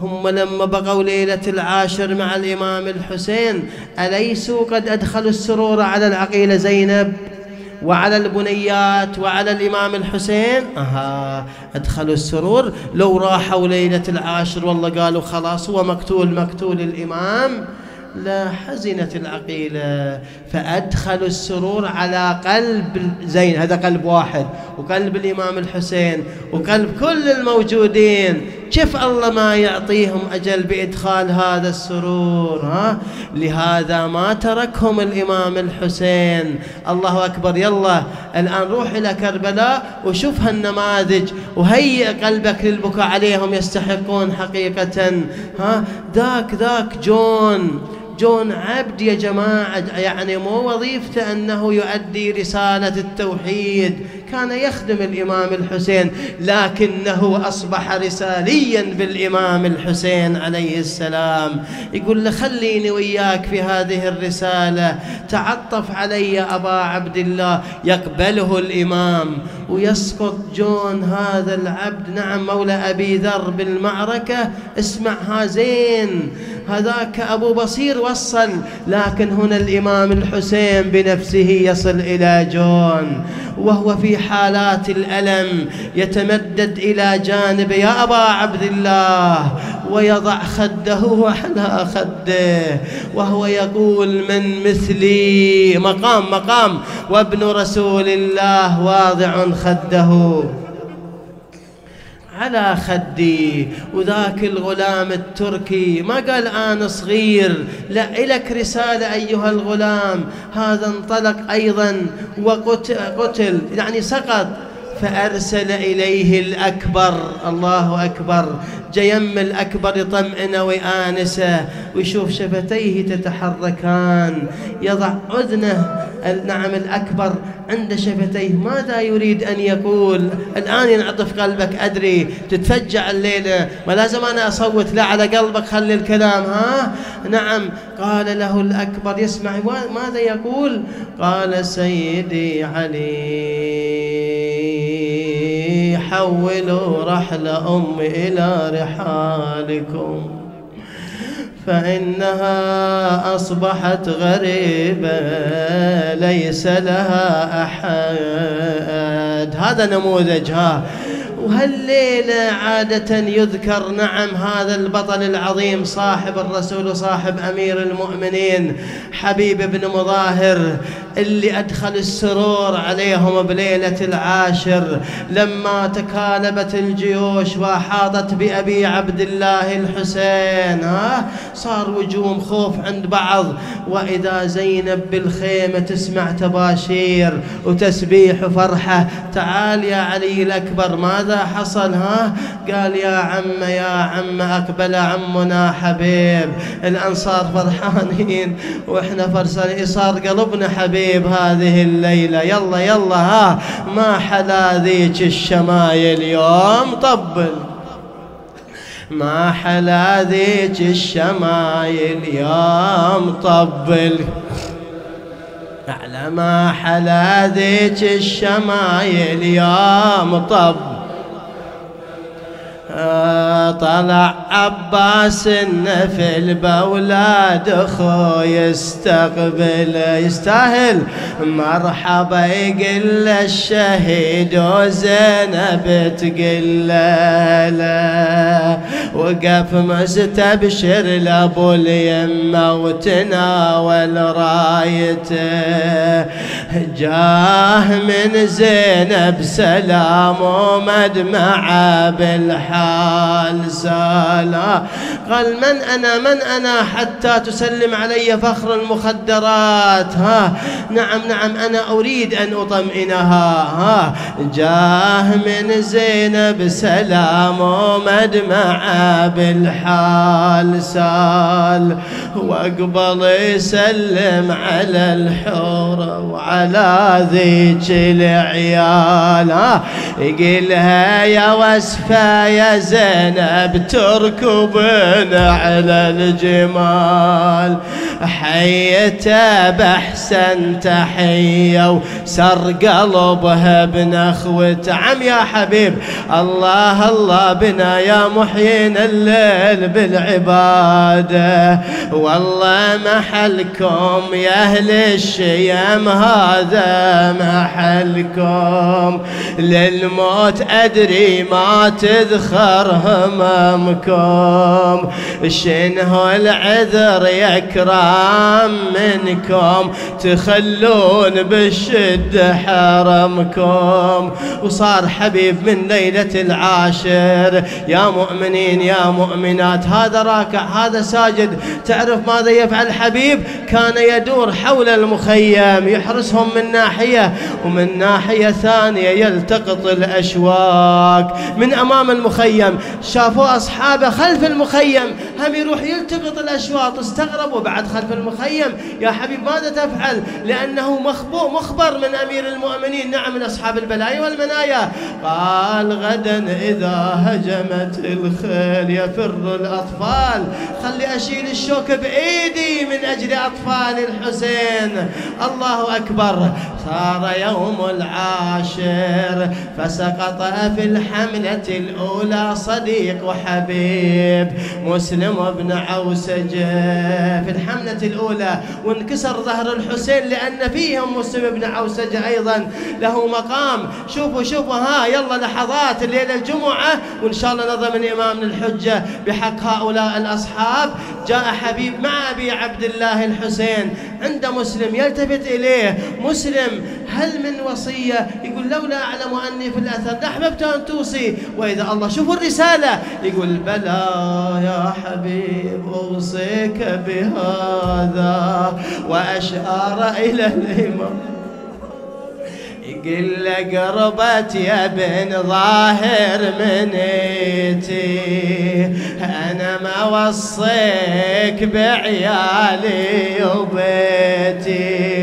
هم لما بقوا ليلة العاشر مع الإمام الحسين أليسوا قد أدخلوا السرور على العقيلة زينب؟ وعلى البنيات وعلى الإمام الحسين. أها أدخلوا السرور. لو راحوا ليلة العاشر والله قالوا خلاص هو مقتول مقتول الإمام. لا حزنت العقيلة. فأدخلوا السرور على قلب زين هذا قلب واحد وقلب الإمام الحسين وقلب كل الموجودين. كيف الله ما يعطيهم أجل بإدخال هذا السرور ها؟ لهذا ما تركهم الإمام الحسين. الله أكبر. يلا الآن روح إلى كربلاء وشوف هالنماذج وهيئ قلبك للبكاء. عليهم يستحقون حقيقة ها؟ ذاك ذاك جون جون عبد يا جماعة. يعني مو وظيفته أنه يؤدي رسالة التوحيد. كان يخدم الإمام الحسين لكنه أصبح رساليا بالإمام الحسين عليه السلام. يقول له خليني وياك في هذه الرسالة. تعطف علي أبا عبد الله. يقبله الإمام. ويسقط جون هذا العبد. نعم مولى أبي ذر بالمعركة. اسمعها زين. هذاك أبو بصير وصل لكن هنا الإمام الحسين بنفسه يصل إلى جون. وهو في حالات الألم يتمدد إلى جانب يا أبا عبد الله ويضع خده على خده وهو يقول من مثلي؟ مقام مقام. وابن رسول الله واضع خده. على خدي وذاك الغلام التركي. ما قال أنا صغير. لا إلك رسالة أيها الغلام. هذا انطلق أيضا وقتل يعني سقط. فأرسل إليه الأكبر الله أكبر. جيم الأكبر يطمئنه ويآنسه ويشوف شفتيه تتحركان. يضع أذنه نعم الأكبر عند شفتيه. ماذا يريد أن يقول؟ الآن ينعطف قلبك أدري. تتفجع الليلة. ما لازم أنا أصوت لا على قلبك خلي الكلام ها؟ نعم. قال له الأكبر يسمع. ماذا يقول؟ قال سيدي علي. حولوا رحل أمي إلى رحالكم فإنها أصبحت غريبة ليس لها أحد. هذا نموذج ها. وهالليلة عادة يذكر نعم هذا البطل العظيم صاحب الرسول وصاحب أمير المؤمنين حبيب بن مظاهر اللي أدخل السرور عليهم بليلة العاشر. لما تكالبت الجيوش وأحاطت بأبي عبد الله الحسين ها؟ صار وجوم خوف عند بعض. وإذا زينب بالخيمة تسمع تباشير وتسبيح وفرحة تعال يا علي الأكبر ماذا حصل ها؟ قال يا عم يا عم أقبل عمنا حبيب. الأنصار فرحانين وإحنا فرسانين صار قلبنا حبيب هذه الليلة. يلا يلا ها؟ ما حلا ذيك الشمايل يوم طبل. ما حلا ذيك الشمايل يوم طبل. على ما حلا ذيك الشمايل يوم طب طلع عباس النفل بولاد اخو يستقبل يستاهل. مرحبا يقل الشهيد وزينب تقل وقف مستبشر لأبو اليمه وتناول رايته جاه من زينب سلام ومدمع بالحال سالا قال من أنا من أنا حتى تسلم علي فخر المخدرات؟ ها. نعم نعم أنا أريد أن أطمئنها. ها. جاه من زينب سلام ومدمع بالحال سال. واقبل يسلم على الحورة وعلى ذيك العيال. يقلها يا وسفة يا زينب تركبن على الجمال. حيته بأحسن تحية وسر قلبها بنخوة عم يا حبيب. الله الله بنا يا محيين الليل بالعبادة. والله محلكم يا أهل الشيم هذا محلكم. للموت أدري ما تذخر هممكم شنو العذر يا كرام منكم. تخلون بالشد حرمكم وصار حبيب من ليلة العاشر. يا مؤمنين يا مؤمنات هذا راكع هذا ساجد. تعرف ماذا يفعل الحبيب كان يدور حول المخيم يحرسهم من ناحية ومن ناحية ثانية يلتقط الأشواك. من أمام المخيم شافوا أصحابه خلف المخيم هم يروح يلتقط الأشواط استغربوا بعد خلف المخيم. يا حبيب ماذا تفعل؟ لأنه مخبو مخبر من أمير المؤمنين. نعم من أصحاب البلايا والمنايا. قال غدا إذا هجمت الخيل يفر الأطفال. خلي أشيل الشوك بإيدي من أجل أطفال الحسين. الله أكبر. صار يوم العاشر فسقط في الحملة الأولى. صديق وحبيب مسلم بن عوسج في الحملة الأولى وانكسر ظهر الحسين لأن فيهم مسلم بن عوسج أيضا. له مقام. شوفوا شوفوا ها يلا لحظات الليلة الجمعة. وإن شاء الله نظم إمامنا الحجة بحق هؤلاء الأصحاب. جاء حبيب مع أبي عبد الله الحسين. عند مسلم يلتفت إليه. مسلم هل من وصية؟ يقول لولا أعلم أني في الأثر. لأحببت أن توصي. وإذا الله شوفوا الرسالة يقول بلى يا حبيب أوصيك بهذا وأشار إلى الإمام. يقول قربت يا بن ظاهر منيتي أنا ما وصيك بعيالي وبيتي.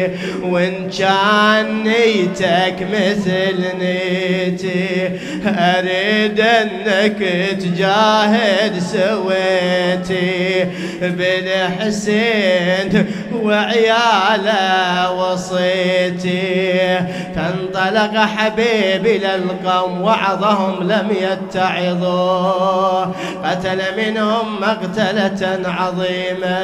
وإن كان نيتك مثل نيتي أريد أنك تجاهد سويتي. بالحسين وعياله وصيتي. فانطلق حبيبي إلى القوم وعظهم لم يتعظوا. قتل منهم مقتلة عظيمة.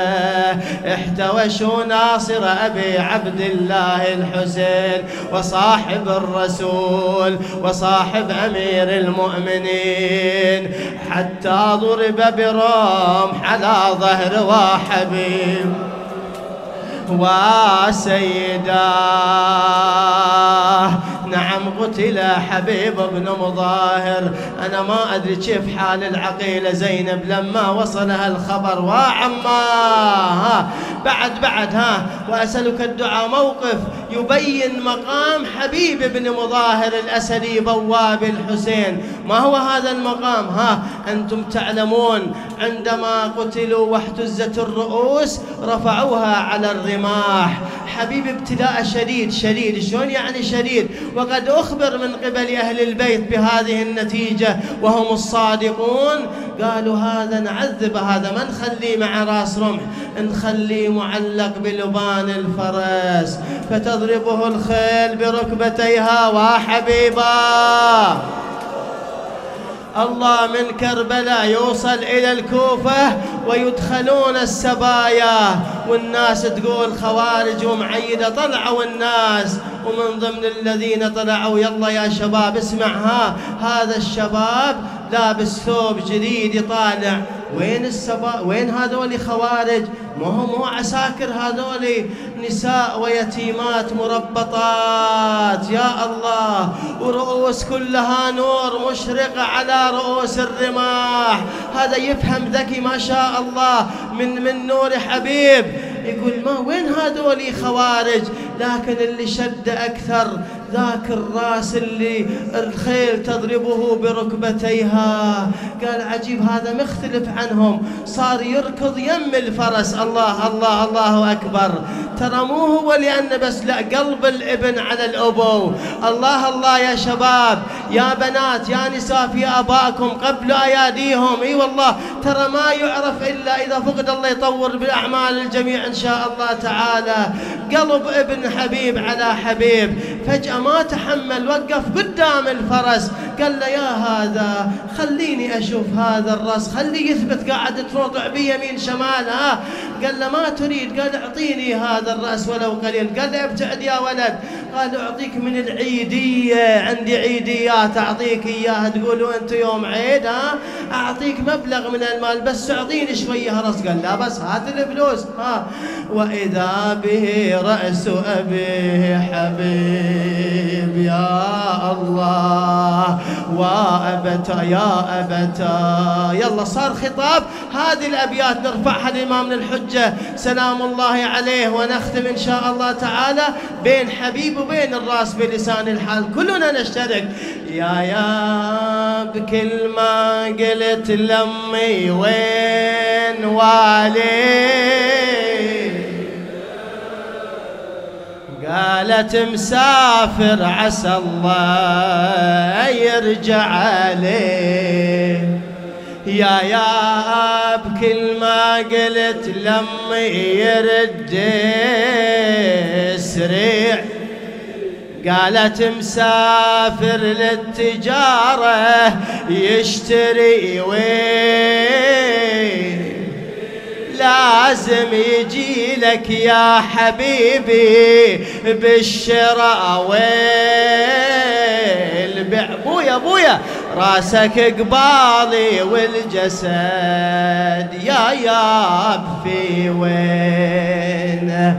احتوشوا ناصر أبي عبد الله الحسين وصاحب الرسول وصاحب أمير المؤمنين. حتى ضرب برمح على ظهر وحبيب. وسيداه نعم قتل حبيب بن مظاهر. أنا ما أدري كيف حال العقيلة زينب لما وصلها الخبر. وعما ها بعد بعد ها. وأسألك الدعاء موقف يبين مقام حبيب بن مظاهر الأسدي بواب الحسين. ما هو هذا المقام؟ ها أنتم تعلمون عندما قتلوا واحتزت الرؤوس رفعوها على الرماح. حبيب ابتلاء شديد شديد. شلون يعني شديد؟ وقد أخبر من قبل أهل البيت بهذه النتيجة وهم الصادقون. قالوا هذا نعذب هذا ما نخليه مع راس رمح نخليه معلق بلبان الفرس. فتضربه الخيل بركبتيها وحبيبا الله من كربلاء يوصل إلى الكوفة ويدخلون السبايا والناس تقول خوارج ومعيدة طلعوا الناس. ومن ضمن الذين طلعوا. يلا يا شباب اسمع ها هذا الشباب لابس ثوب جديد يطالع. وين السبا وين هذول خوارج؟ ما هم مو عساكر هذول نساء ويتيمات مربطات. يا الله ورؤوس كلها نور مشرقة على رؤوس الرماح. هذا يفهم ذكي ما شاء الله من من نور حبيب. يقول ما وين هذول خوارج؟ لكن اللي شد أكثر ذاك الراس اللي الخيل تضربه بركبتيها. قال عجيب هذا مختلف عنهم. صار يركض يم الفرس. الله الله الله أكبر. ترى مو هو لأن بس لا قلب الإبن على الأبو. الله الله يا شباب يا بنات يا نساء في آبائكم قبل أياديهم. إي والله ترى ما يعرف إلا إذا فقد الله يطور بأعمال الجميع إن شاء الله تعالى. قلب ابن حبيب على حبيب. فجأة ما تحمل وقف قدام الفرس. قال له يا هذا خليني أشوف هذا الرأس خليه يثبت قاعد تروضع يمين شمال ها. قال له ما تريد؟ قال أعطيني هذا الرأس ولو قليل. قال له ابتعد يا ولد. قال أعطيك من العيدية عندي عيديات أعطيك إياها. تقولوا انت يوم عيد ها؟ أعطيك مبلغ من المال بس أعطيني شوية رأس. قال لا بس هات الفلوس ها؟ وإذا به رأس أبيه حبيب يا الله. وابتا يا ابتا يلا صار خطاب. هذه الأبيات نرفعها لامامنا الحجه سلام الله عليه ونختم إن شاء الله تعالى بين حبيب وبين الرأس بلسان الحال. كلنا نشترك. يا يا بكل ما قلت لأمي وين والي قالت مسافر عسى الله يرجع عليه. يا يا بكل ما قلت لمي يرد سريع. قالت مسافر للتجارة يشتري وين؟ لازم يجي لك يا حبيبي بالشراء. والبيع بويا بويا. راسك قبالي والجسد يا ياب في وين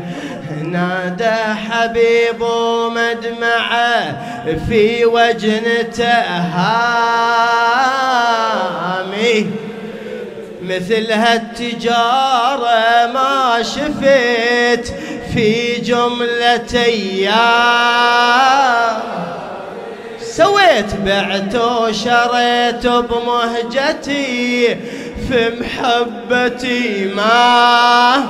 نادى حبيب مدمعه في وجنته هامي مثل هالتجارة ما شفت في جملة أيام. سويت بعت وشريت بمهجتي في محبتي ما.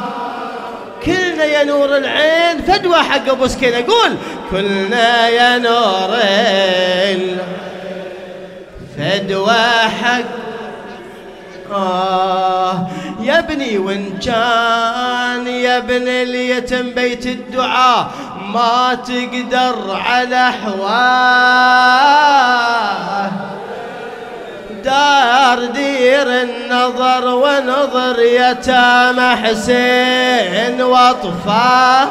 كلنا يا نور العين فدوى حق أبو سكينة. قول كلنا يا نور فدوى حق آه يا ابني وإن كان يا ابن اليتم بيت الدعاء ما تقدر على حواه دار دير النظر ونظر يتامى حسين واطفاه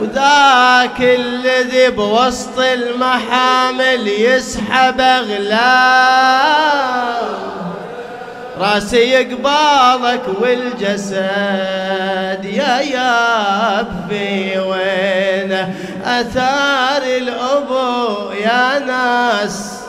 وذاك الذي بوسط المحامل يسحب اغلام راسي قبالك والجسد يا ياب في وين أثار الأبو يا ناس.